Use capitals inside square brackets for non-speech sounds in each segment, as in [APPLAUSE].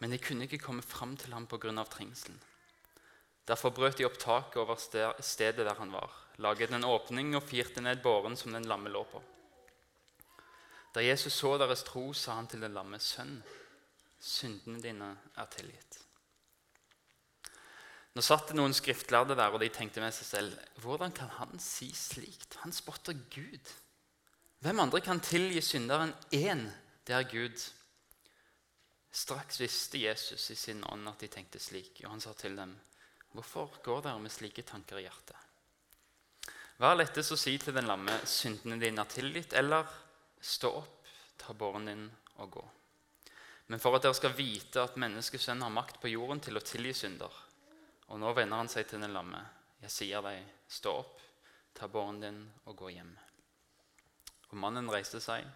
men de kunne ikke komme fram til ham pga. trengselen. Derfor brøt de opp taket over stedet der han var, laget en åpning og firte ned båren som den lamme lå på. Da Jesus så deres tro, sa han til den lamme, 'Sønn, syndene dine er tilgitt.' Nå satt det noen skriftlærde der, og de tenkte med seg selv, 'Hvordan kan han si slikt? Han spotter Gud.' Hvem andre kan tilgi synderen én? Det er Gud. Straks visste Jesus i sin ånd at de tenkte slik, og han sa til dem, 'Hvorfor går dere med slike tanker i hjertet?' Vær lettest å si til den lamme, 'Syndene dine er tilgitt', eller 'Stå opp, ta båren din og gå'. Men for at dere skal vite at menneskesønnen har makt på jorden til å tilgi synder Og nå vender han seg til den lamme. Jeg sier deg, stå opp, ta båren din og gå hjem. Og mannen reiste seg,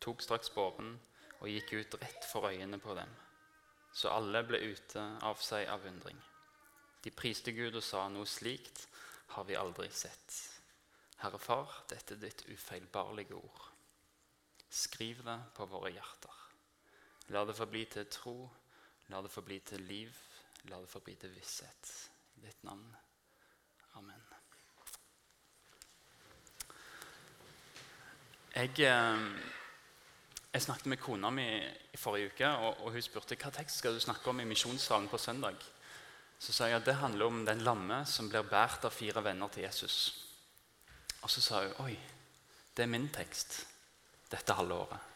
tok straks båren og gikk ut rett for øynene på dem. Så alle ble ute av seg av undring. De priste Gud og sa noe slikt har vi aldri sett. Herre Far, dette er ditt ufeilbarlige ord. Skriv det på våre hjerter. La det forbli til tro, la det forbli til liv, la det forbli til visshet. I ditt navn. Amen. Jeg, eh, jeg, snakket med kona mi i forrige uke, og, og hun spurte hva tekst skal du snakke om i misjonssalen på søndag. Så sa jeg at det handler om den lamme som blir båret av fire venner til Jesus. Og så sa hun oi, det er min tekst dette halve året.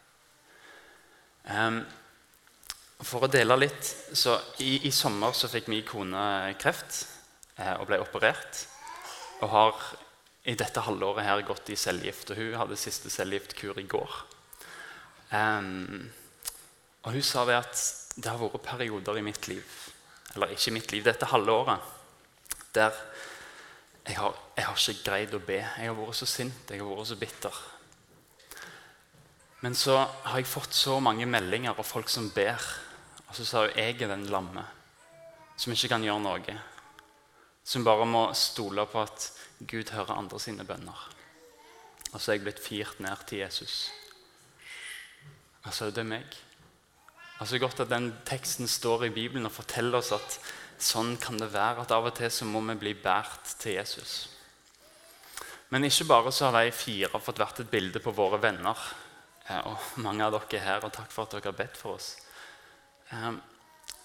Um, for å dele litt så i, i, sommer så fikk min kone kreft eh, og ble operert. Og har i dette halvåret her gått i cellegift. Og hun hadde siste cellegiftkur i går. Um, og hun sa det at det har vært perioder i mitt liv, eller ikke i mitt liv, dette halvåret, der jeg har, jeg har ikke greid å be. Jeg har vært så sint, jeg har vært så bitter. Men så har jeg fått så mange meldinger av folk som ber. Og så sa hun jeg er den lamme som ikke kan gjøre noe. Som bare må stole på at Gud hører andre sine bønner. Og så er jeg blitt firt ned til Jesus. Altså, det er meg. Altså Godt at den teksten står i Bibelen og forteller oss at sånn kan det være. At av og til så må vi bli båret til Jesus. Men ikke bare så har de fire fått vært et bilde på våre venner. Eh, og mange av dere er her, og takk for at dere har bedt for oss. Eh,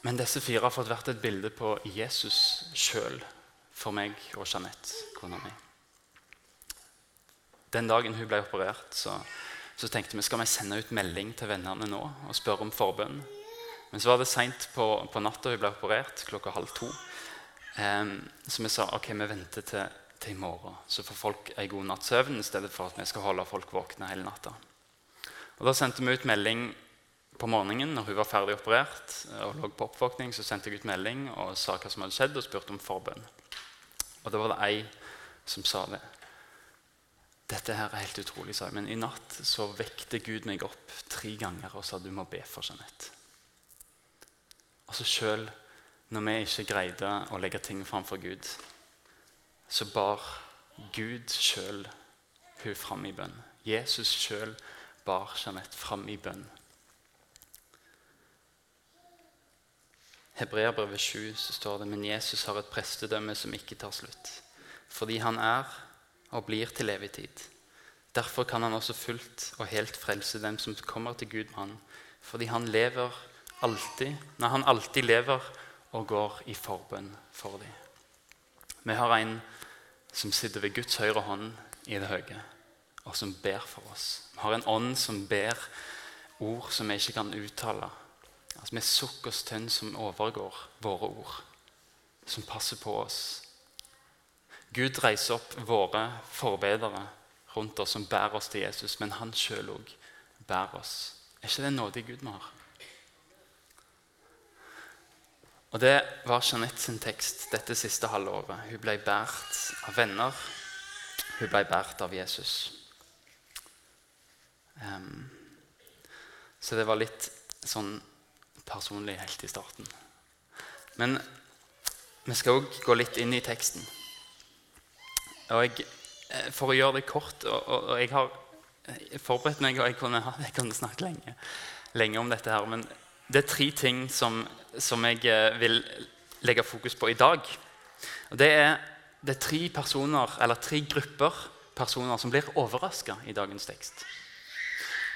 men disse fire har fått vært et bilde på Jesus sjøl for meg og Jeanette, kona mi. Den dagen hun ble operert, så, så, tenkte vi skal vi sende ut melding til vennene nå og spørre om forbønn. Men så var det seint på, på, natta hun ble operert, klokka halv to. Um, så vi sa ok, vi venter til, til, i morgen, så får folk en god natts søvn i stedet for at vi skal holde folk våkne hele natta. Og Da sendte vi ut melding på morgenen når hun var ferdig operert og lå på oppvåkning. Så sendte jeg ut melding og sa hva som hadde skjedd, og spurte om forbønn. Og da var det ei som sa det. Dette her er helt utrolig, sa jeg. Men i natt så vekte Gud meg opp tre ganger og sa du må be for Jeanette. Altså Sjøl når vi ikke greide å legge ting framfor Gud, så bar Gud sjøl hun fram i bønn. Jesus sjøl bar Jeanette fram i bønn. Hebreabrevet 7 så står det men Jesus har et prestedømme som ikke tar slutt. Fordi han er og blir til evig tid. Derfor kan han også fullt og helt frelse dem som kommer til Gud med han. Fordi han lever alltid, nei, han alltid lever og går i forbønn for dem. Vi har en som sitter ved Guds høyre hånd i det høye, og som ber for oss. Vi har en ånd som ber ord som vi ikke kan uttale Altså er sukk og stønn som overgår våre ord, som passer på oss. Gud reiser opp våre forbedere rundt oss som bærer oss til Jesus, men han sjøl òg bærer oss. Er ikke det en nådig Gud vi har? Og Det var Jeanette sin tekst dette siste halvåret. Hun ble båret av venner. Hun ble båret av Jesus. Um, så det var litt sånn personlig helt i starten. Men vi skal òg gå litt inn i teksten. Og jeg, eh, for å gjøre det kort og, og, og Jeg har forberedt meg, og jeg kunne, jeg kunne snakket lenge, lenge, om dette. her, Men det er tre ting som, som jeg eh, vil legge fokus på i dag. Og det er, det er tre personer, eller tre grupper personer som blir overraska i dagens tekst.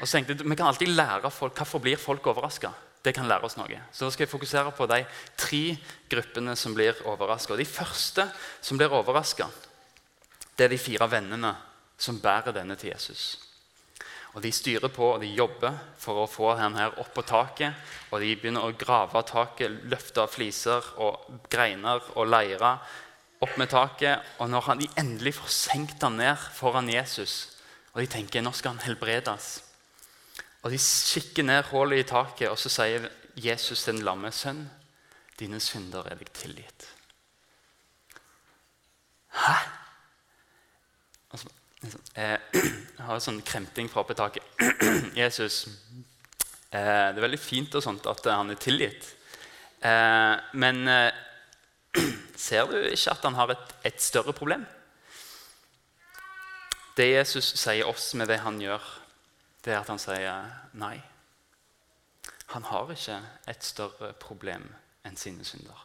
Og så tenkte jeg, Vi kan alltid lære folk hvorfor blir folk overraska. Det kan lære oss noe. Så da skal jeg fokusere på de tre gruppene som blir overraska. De første som blir overraska, det er de fire vennene som bærer denne til Jesus. Og De styrer på og de jobber for å få den her opp på taket. og De begynner å grave taket, løfte fliser og greiner og leire opp med taket. Og når han, de endelig får senkt han ned foran Jesus, og de tenker nå skal han helbredes Og De kikker ned hullet i taket, og så sier Jesus til den lamme sønn, dine synder er deg tilgitt. Hæ? Eh, [CLEARS THROAT] jeg har en sånn kremting fra oppe i taket. Jesus, eh, det er veldig fint og sånt at han er tilgitt. Eh, men [CLEARS THROAT] ser du ikke at han har et, et, større problem? Det Jesus sier oss med det han gjør, det er at han sier nei. Han har ikke et større problem enn sine synder.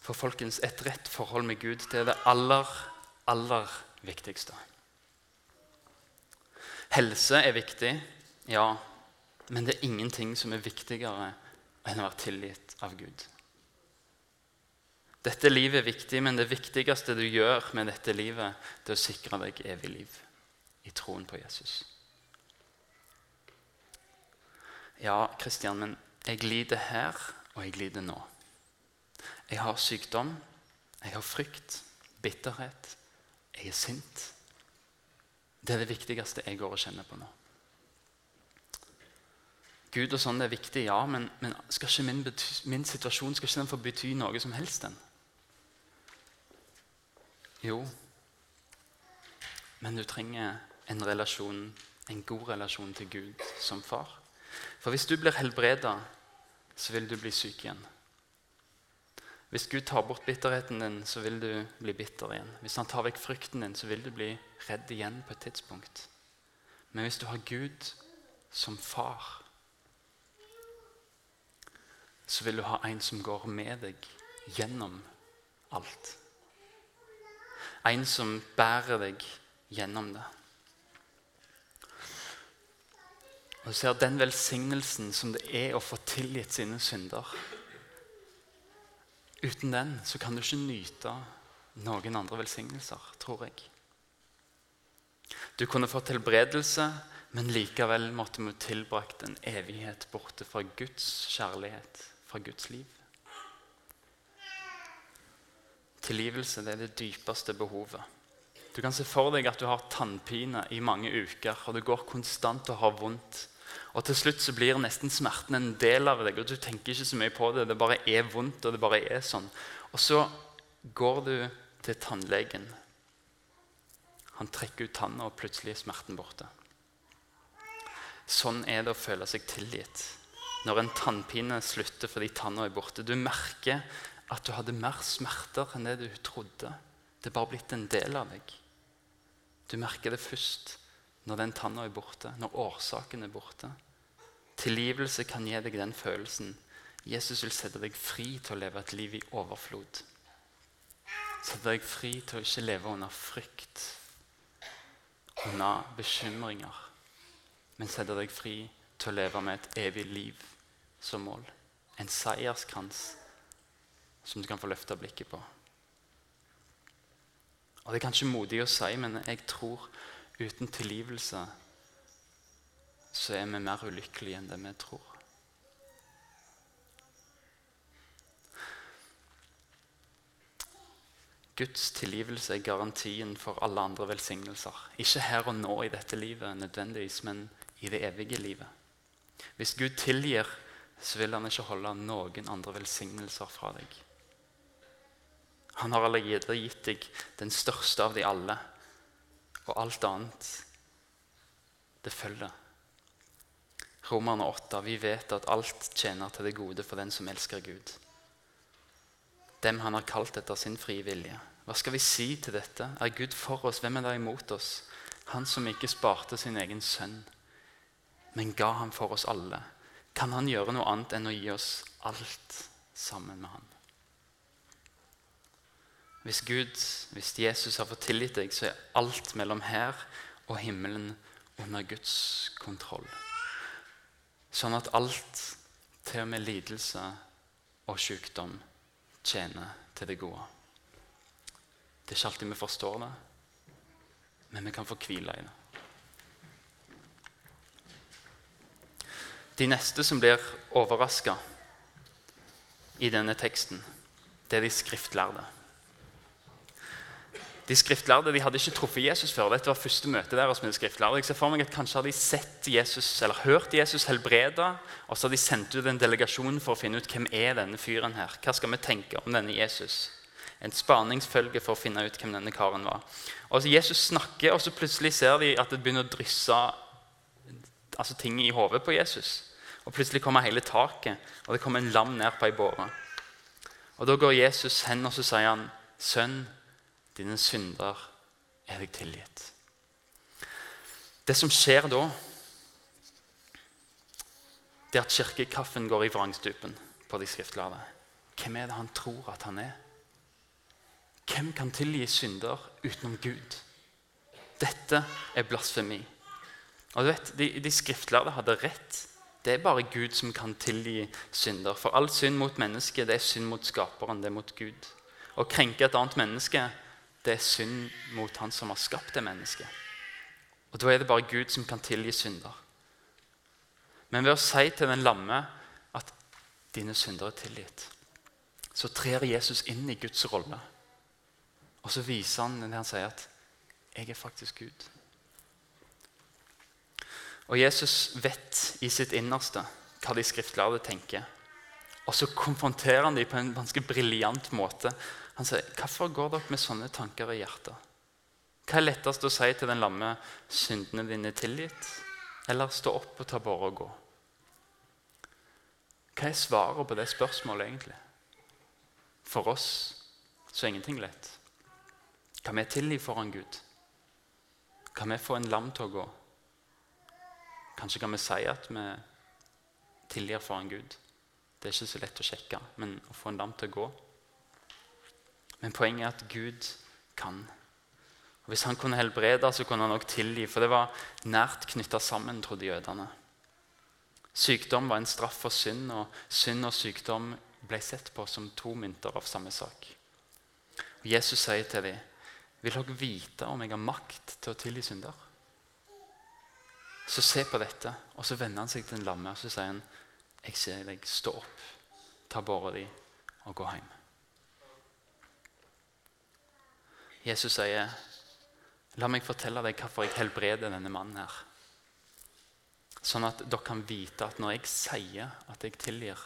For folkens, et rett forhold med Gud det er det aller aller viktigste. Helse er viktig, ja, men det er ingenting som er viktigere enn å være tilgitt av Gud. Dette livet er viktig, men det viktigste du gjør med dette livet, det er å sikre deg evig liv i troen på Jesus. Ja, Kristian, men jeg lider her, og jeg lider nå. Jeg har sykdom, jeg har frykt, bitterhet, jeg er sint. Det er det viktigste jeg går og kjenner på nå. Gud og sånn er viktig, ja, men, men skal ikke min, min, situasjon skal ikke den få bety noe som helst? den? Jo, men du trenger en relasjon, en god relasjon til Gud som far. For hvis du blir helbreda, så vil du bli syk igjen. Hvis Gud tar bort bitterheten din, så vil du bli bitter igjen. Hvis han tar vekk frykten din, så vil du bli redd igjen på et tidspunkt. Men hvis du har Gud som far, så vil du ha en som går med deg gjennom alt. En som bærer deg gjennom det. Og du ser den velsignelsen som det er å få tilgitt sine synder Uten den så kan du ikke nyte noen andre velsignelser, tror jeg. Du kunne fått helbredelse, men likevel måtte vi tilbrakt en evighet borte fra Guds kjærlighet, fra Guds liv. Tilgivelse det er det dypeste behovet. Du kan se for deg at du har tannpine i mange uker, og du går konstant og har vondt. Og til slutt så blir nesten smerten en del av deg, og du tenker ikke så mye på det. Det bare er vondt, og det bare er sånn. Og så går du til tannlegen. Han trekker ut tanna, og plutselig er smerten borte. Sånn er det å føle seg tilgitt. Når en tannpine slutter fordi tanna er borte. Du merker at du hadde mer smerter enn det du trodde. Det er bare blitt en del av deg. Du merker det først når den tanna er borte, når årsaken er borte. Tilgivelse kan gi deg den følelsen. Jesus vil sette deg fri til å leve et liv i overflod. Sette deg fri til å ikke leve under frykt, under bekymringer, men sette deg fri til å leve med et evig liv som mål. En seierskrans som du kan få løfta blikket på. Og Det er kanskje modig å si, men jeg tror Uten tilgivelse så er vi mer ulykkelige enn det vi tror. Guds tilgivelse er garantien for alle andre velsignelser. Ikke her og nå i dette livet, nødvendigvis, men i det evige livet. Hvis Gud tilgir, så vil han ikke holde noen andre velsignelser fra deg. Han har allerede gitt deg den største av de alle, og alt annet, det følger. Romerne 8. Vi vet at alt tjener til det gode for den som elsker Gud. Dem han har kalt etter sin frie vilje. Hva skal vi si til dette? Er Gud for oss? Hvem er da imot oss? Han som ikke sparte sin egen sønn, men ga ham for oss alle. kan han gjøre noe annet enn å gi oss alt sammen med han. Hvis Gud, hvis Jesus har fått tilgitt deg, så er alt mellom her og himmelen under Guds kontroll. Sånn at alt, til og med lidelse og sykdom, tjener til det gode. Det er ikke alltid vi forstår det, men vi kan få hvile i det. De neste som blir overraska i denne teksten, det er de skriftlærde. De skriftlærde de hadde ikke truffet Jesus før. Dette var første møte deres med de skriftlærde. Jeg ser for meg at Kanskje har de sett Jesus, eller hørt Jesus helbrede, og så har de sendt ut en delegasjon for å finne ut hvem er denne fyren her. Hva skal vi tenke om denne Jesus? En spaningsfølge for å finne ut hvem denne karen var. Og så Jesus snakker, og så plutselig ser de at det begynner å drysse altså ting i hodet på Jesus. Og Plutselig kommer hele taket, og det kommer en lam ned på ei båre. Og Da går Jesus hen og så sier han, 'Sønn, dine synder er deg tilgitt'. Det som skjer da, det er at kirkekaffen går i vrangstupen på de skriftlærde. Hvem er det han tror at han er? Hvem kan tilgi synder utenom Gud? Dette er blasfemi. Og du vet, De, de skriftlærde hadde rett. Det er bare Gud som kan tilgi synder. For all synd mot mennesket det er synd mot skaperen, det er mot Gud. Å krenke et annet menneske det er synd mot han som har skapt det mennesket. Og Da er det bare Gud som kan tilgi synder. Men ved å si til den lamme at 'dine synder er tilgitt', så trer Jesus inn i Guds rolle. Og så viser han det han sier at 'jeg er faktisk Gud'. Og Jesus vet i sitt innerste hva de skriftlærde tenker. Og så konfronterer han dem på en ganske briljant måte. Han sier, 'Hvorfor går dere med sånne tanker i hjertet?' Hva er lettest å si til den lamme 'syndene dine er tilgitt', eller 'stå opp og ta båre og gå'? Hva er svaret på det spørsmålet, egentlig? For oss så er ingenting lett. Kan vi tilgi foran Gud? Kan vi få en lam til å gå? Kanskje kan vi si at vi tilgir foran Gud. Det er ikke så lett å sjekke, men å få en lam til å gå Men poenget er at Gud kan. Og Hvis han kunne helbrede, så kunne han også tilgi. For det var nært knytta sammen, trodde jødene. Sykdom var en straff for synd, og synd og sykdom ble sett på som to mynter av samme sak. Og Jesus sier til dem, 'Vil dere vite om jeg har makt til å tilgi synder?' Så se på dette. Og så vender han seg til den lamme og så sier han, 'Jeg ser deg. Stå opp. Ta båra di og gå hjem.' Jesus sier, 'La meg fortelle deg hvorfor jeg helbreder denne mannen her.' Sånn at dere kan vite at når jeg sier at jeg tilgir,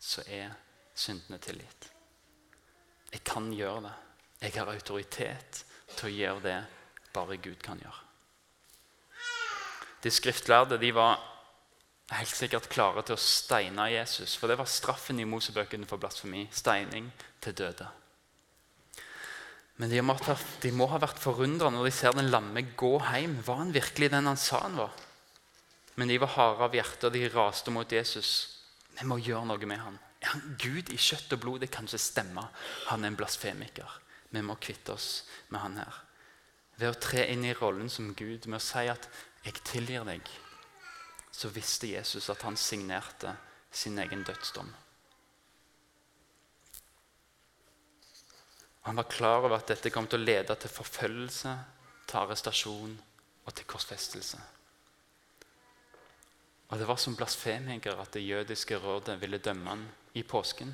så er syndene tilgitt. Jeg kan gjøre det. Jeg har autoritet til å gjøre det bare Gud kan gjøre. De skriftlærde de var helt sikkert klare til å steine Jesus. For det var straffen i Mosebøkene for blasfemi. Steining til døde. Men de må, de må ha vært forundra når de ser den lamme gå hjem. Var han virkelig den han sa han var? Men de var harde av hjerte, og de raste mot Jesus. Vi må gjøre noe med han. Er han Gud i kjøtt og blod? Det kan ikke stemme. Han er en blasfemiker. Vi må kvitte oss med han her. Ved å tre inn i rollen som Gud, med å si at 'jeg tilgir deg', så visste Jesus at han signerte sin egen dødsdom. Han var klar over at dette kom til å lede til forfølgelse, til arrestasjon og til korsfestelse. Og Det var som blasfemiker at det jødiske rådet ville dømme han i påsken.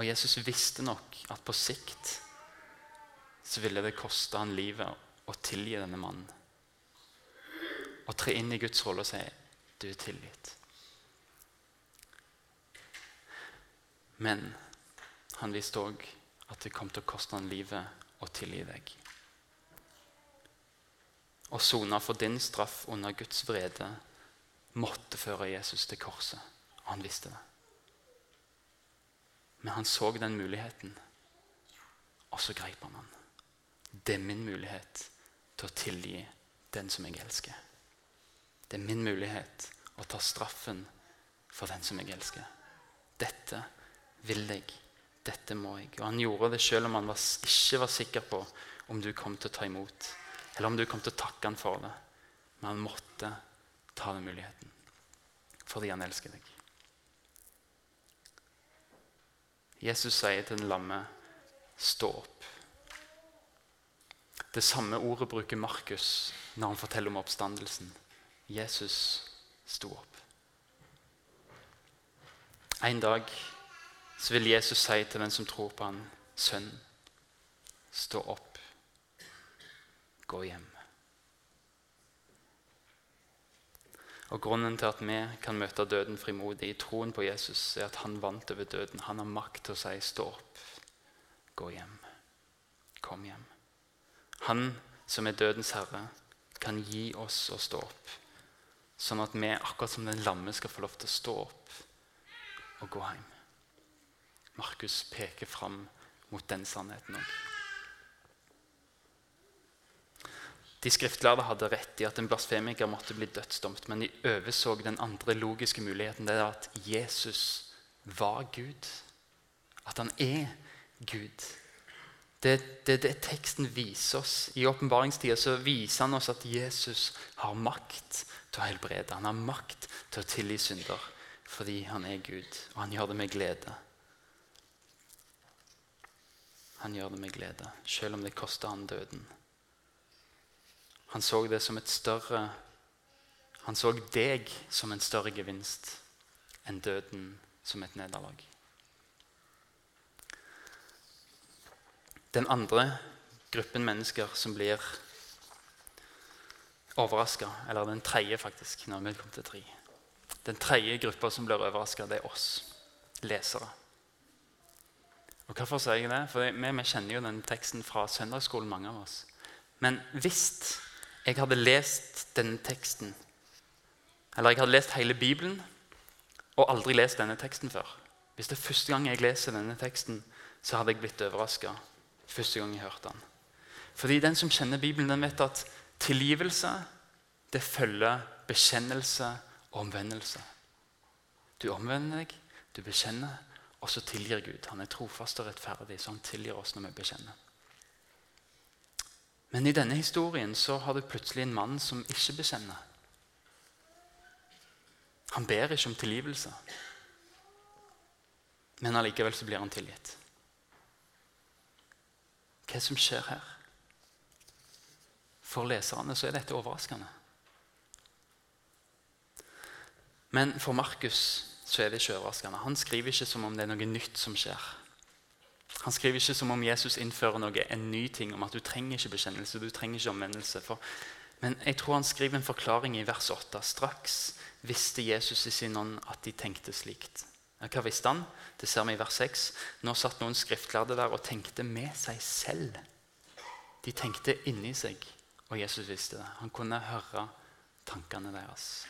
Og Jesus visste nok at på sikt så ville det koste han livet å tilgi denne mannen. Å tre inn i Guds rolle og si 'du er tilgitt'. Men han visste òg at det kom til å koste han livet å tilgi deg. Å sone for din straff under Guds vrede måtte føre Jesus til korset. Og han visste det. Men han så den muligheten, og så greip han den. Det er min mulighet til å tilgi den som jeg elsker. Det er min mulighet å ta straffen for den som jeg elsker. Dette vil jeg. Dette må jeg. Og han gjorde det selv om han var, ikke var sikker på om du kom til å ta imot, eller om du kom til å takke han for det. Men han måtte ta den muligheten fordi han elsker deg. Jesus sier til den lamme, 'Stå opp'. Det samme ordet bruker Markus når han forteller om oppstandelsen. Jesus sto opp. En dag så vil Jesus si til den som tror på han, sønn, stå opp, gå hjem. Og Grunnen til at vi kan møte døden frimodig i troen på Jesus, er at han vant over døden. Han har makt til å si 'stå opp, gå hjem', kom hjem. Han som er dødens herre, kan gi oss å stå opp. Sånn at vi, akkurat som den lamme, skal få lov til å stå opp og gå hjem. Markus peker fram mot den sannheten òg. De skriftlærde hadde rett i at en blasfemiker måtte bli dødsdomt, men de overså den andre logiske muligheten. Det er at Jesus var Gud. At han er Gud. Det det, det, teksten viser oss. I åpenbaringstida viser han oss at Jesus har makt til å helbrede. Han har makt til å tilgi synder fordi han er Gud, og han gjør det med glede. Han gjør det med glede, selv om det koster han døden. Han så det som et større Han så deg som en større gevinst enn døden som et nederlag. Den andre gruppen mennesker som blir overraska, eller den tredje, faktisk, når vi kommer til tre Den tredje gruppa som blir overraska, det er oss lesere. Og Hvorfor sier jeg det? For vi, vi kjenner jo den teksten fra søndagsskolen, mange av oss. Men hvis jeg hadde lest denne teksten, eller jeg hadde lest hele Bibelen og aldri lest denne teksten før Hvis det er første gang jeg leser denne teksten, så hadde jeg blitt overraska første gang jeg hørte den. Fordi den som kjenner Bibelen, den vet at tilgivelse det følger bekjennelse og omvendelse. Du omvender deg, du bekjenner, og så tilgir Gud. Han er trofast og rettferdig, så han tilgir oss når vi bekjenner. Men i denne historien så har du plutselig en mann som ikke bekjenner. Han ber ikke om tilgivelse, men allikevel så blir han tilgitt. Hva som skjer her? For leserne så er dette overraskende. Men for Markus så er det ikke overraskende. Han skriver ikke som om det er noe nytt som skjer. Han skriver ikke som om Jesus innfører noe, en ny ting om at du trenger ikke bekjennelse. du trenger ikke omvendelse. For, men jeg tror han skriver en forklaring i vers 8. Straks visste Jesus i sin ånd at de tenkte slikt. Hva visste han? Det ser vi i vers 6. Nå satt noen skriftlærde der og tenkte med seg selv. De tenkte inni seg, og Jesus visste det. Han kunne høre tankene deres.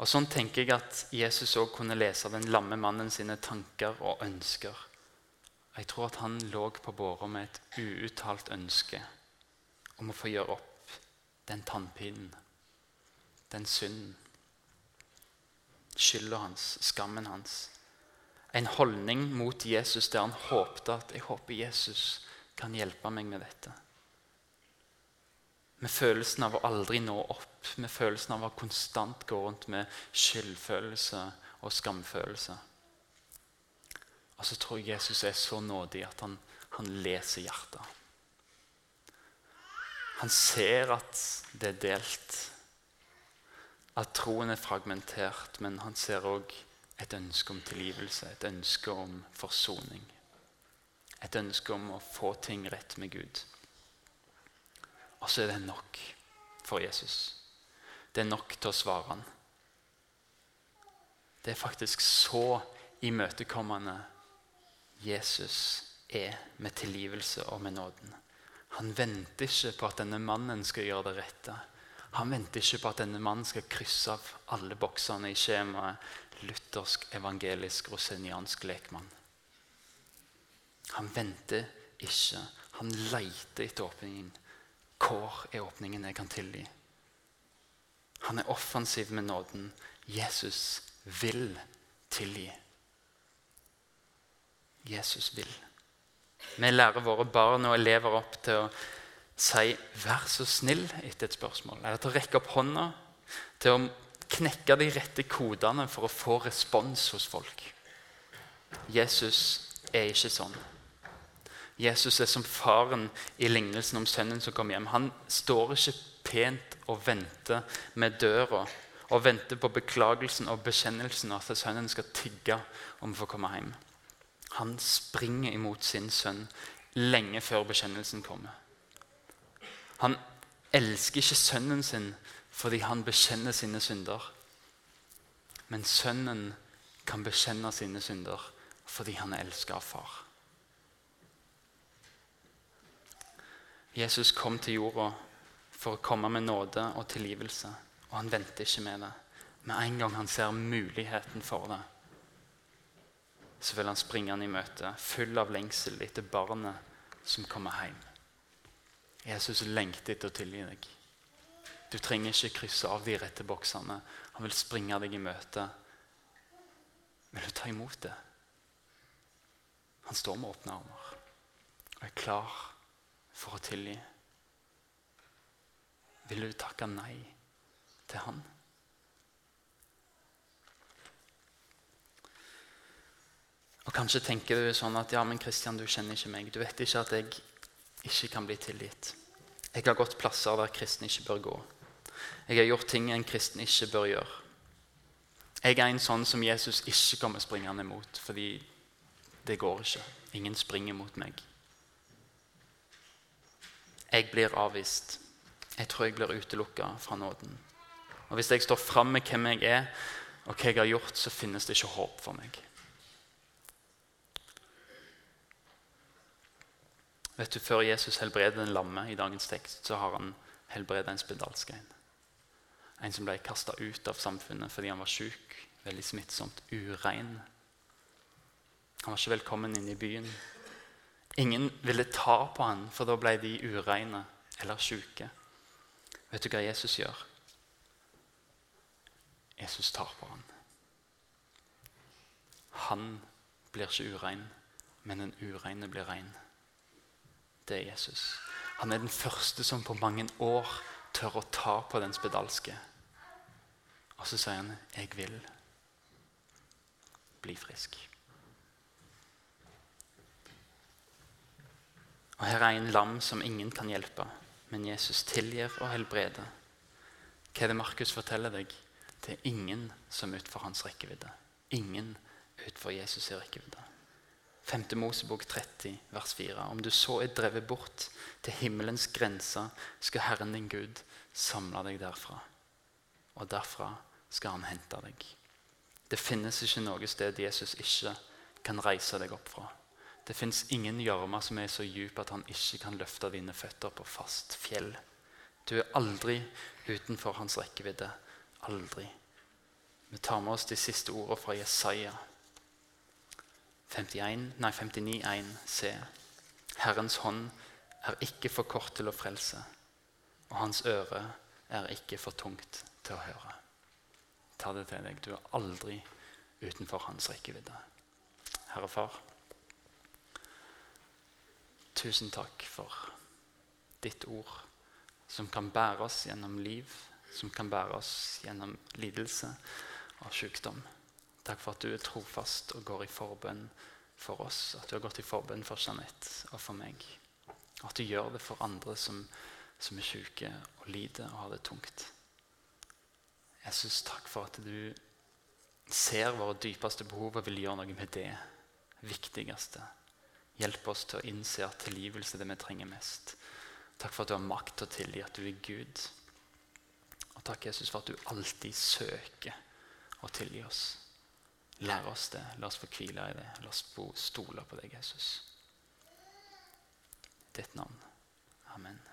Og Sånn tenker jeg at Jesus òg kunne lese den lamme mannen sine tanker og ønsker. Jeg tror at han lå på båra med et uuttalt ønske om å få gjøre opp den tannpinen, den synden, skylda hans, skammen hans. En holdning mot Jesus der han håpte at jeg håper Jesus kan hjelpe meg med dette. Med følelsen av å aldri nå opp, med følelsen av å konstant gå rundt med skyldfølelse og skamfølelse. Og så tror jeg Jesus er så nådig at han, han leser hjertet. Han ser at det er delt, at troen er fragmentert, men han ser òg et ønske om tilgivelse, et ønske om forsoning. Et ønske om å få ting rett med Gud. Og så er det nok for Jesus. Det er nok til å svare han. Det er faktisk så imøtekommende Jesus er med tilgivelse og med nåden. Han venter ikke på at denne mannen skal gjøre det rette. Han venter ikke på at denne mannen skal krysse av alle boksene i skjemaet luthersk, evangelisk, roseniansk lekmann. Han venter ikke. Han leter etter åpningen. Hvor er åpningen jeg kan tilgi? Han er offensiv med nåden. Jesus vil tilgi. Jesus vil. Vi lærer våre barn og elever opp til å si 'vær så snill' etter et spørsmål. Eller til å rekke opp hånda. Til å knekke de rette kodene for å få respons hos folk. Jesus er ikke sånn. Jesus er som faren i lignelsen om sønnen som kom hjem. Han står ikke pent og venter med døra og venter på beklagelsen og bekjennelsen av at sønnen skal tigge om å få komme hjem. Han springer imot sin sønn lenge før bekjennelsen kommer. Han elsker ikke sønnen sin fordi han bekjenner sine synder. Men sønnen kan bekjenne sine synder fordi han er elsket av far. Jesus kom til jorda for å komme med nåde og tilgivelse, og han venter ikke med det. Med en gang han ser muligheten for det, så vil han springe han i møte, full av lengsel etter barnet som kommer hjem. Jesus lengter etter å tilgi deg. Du trenger ikke krysse av de rette boksene. Han vil springe deg i møte. Vil du ta imot det? Han står med åpne armer og er klar for å tilgi. Vil du takke nei til han? Og Kanskje tenker du sånn at ja, men Kristian, du kjenner ikke meg. Du vet ikke at jeg ikke kan bli tilgitt. Jeg har gått plasser der kristne ikke bør gå. Jeg har gjort ting en kristen ikke bør gjøre. Jeg er en sånn som Jesus ikke kommer springende imot, fordi det går ikke. Ingen springer mot meg. Jeg blir avvist. Jeg tror jeg blir utelukka fra nåden. Og Hvis jeg står fram med hvem jeg er, og hva jeg har gjort, så finnes det ikke håp for meg. Vet du, Før Jesus helbreder en lamme i dagens tekst, så har han helbredet en spedalskein. En som ble kasta ut av samfunnet fordi han var sjuk, veldig smittsomt, urein. Han var ikke velkommen inn i byen. Ingen ville ta på han, for da ble de ureine eller sjuke. Vet du hva Jesus gjør? Jesus tar på han. Han blir ikke urein, men den ureine blir rein det er Jesus. Han er den første som på mange år tør å ta på den spedalske. Og så sier han, 'Jeg vil bli frisk'. Og Her er en lam som ingen kan hjelpe, men Jesus tilgir og helbreder. Hva er det Markus forteller deg? Det er ingen som er utenfor hans rekkevidde. Ingen utenfor Jesus' i rekkevidde. 5. Mosebok 30, vers 4. Om du så er drevet bort til himmelens grenser, skal Herren din Gud samle deg derfra. Og derfra skal han hente deg. Det finnes ikke noe sted Jesus ikke kan reise deg opp fra. Det fins ingen gjørme som er så djup at han ikke kan løfte dine føtter på fast fjell. Du er aldri utenfor hans rekkevidde. Aldri. Vi tar med oss de siste ordene fra Jesaja 59,1 c. Herrens hånd er ikke for kort til å frelse, og hans øre er ikke for tungt til å høre. Ta det til deg. Du er aldri utenfor hans rekkevidde. Herre Far, tusen takk for ditt ord, som kan bære oss gjennom liv, som kan bære oss gjennom lidelse og sykdom. Takk for at du er trofast og går i forbønn for oss. At du har gått i forbønn for Jeanette og for meg. Og At du gjør det for andre som, som er syke og lider og har det tungt. Jesus, takk for at du ser våre dypeste behov og vil gjøre noe med det viktigste. Hjelp oss til å innse at tilgivelse er det vi trenger mest. Takk for at du har makt til å tilgi, at du er Gud. Og takk, Jesus, for at du alltid søker å tilgi oss. Lær oss det. La oss få hvile i det. La oss stole på deg, Jesus. Ditt navn. Amen.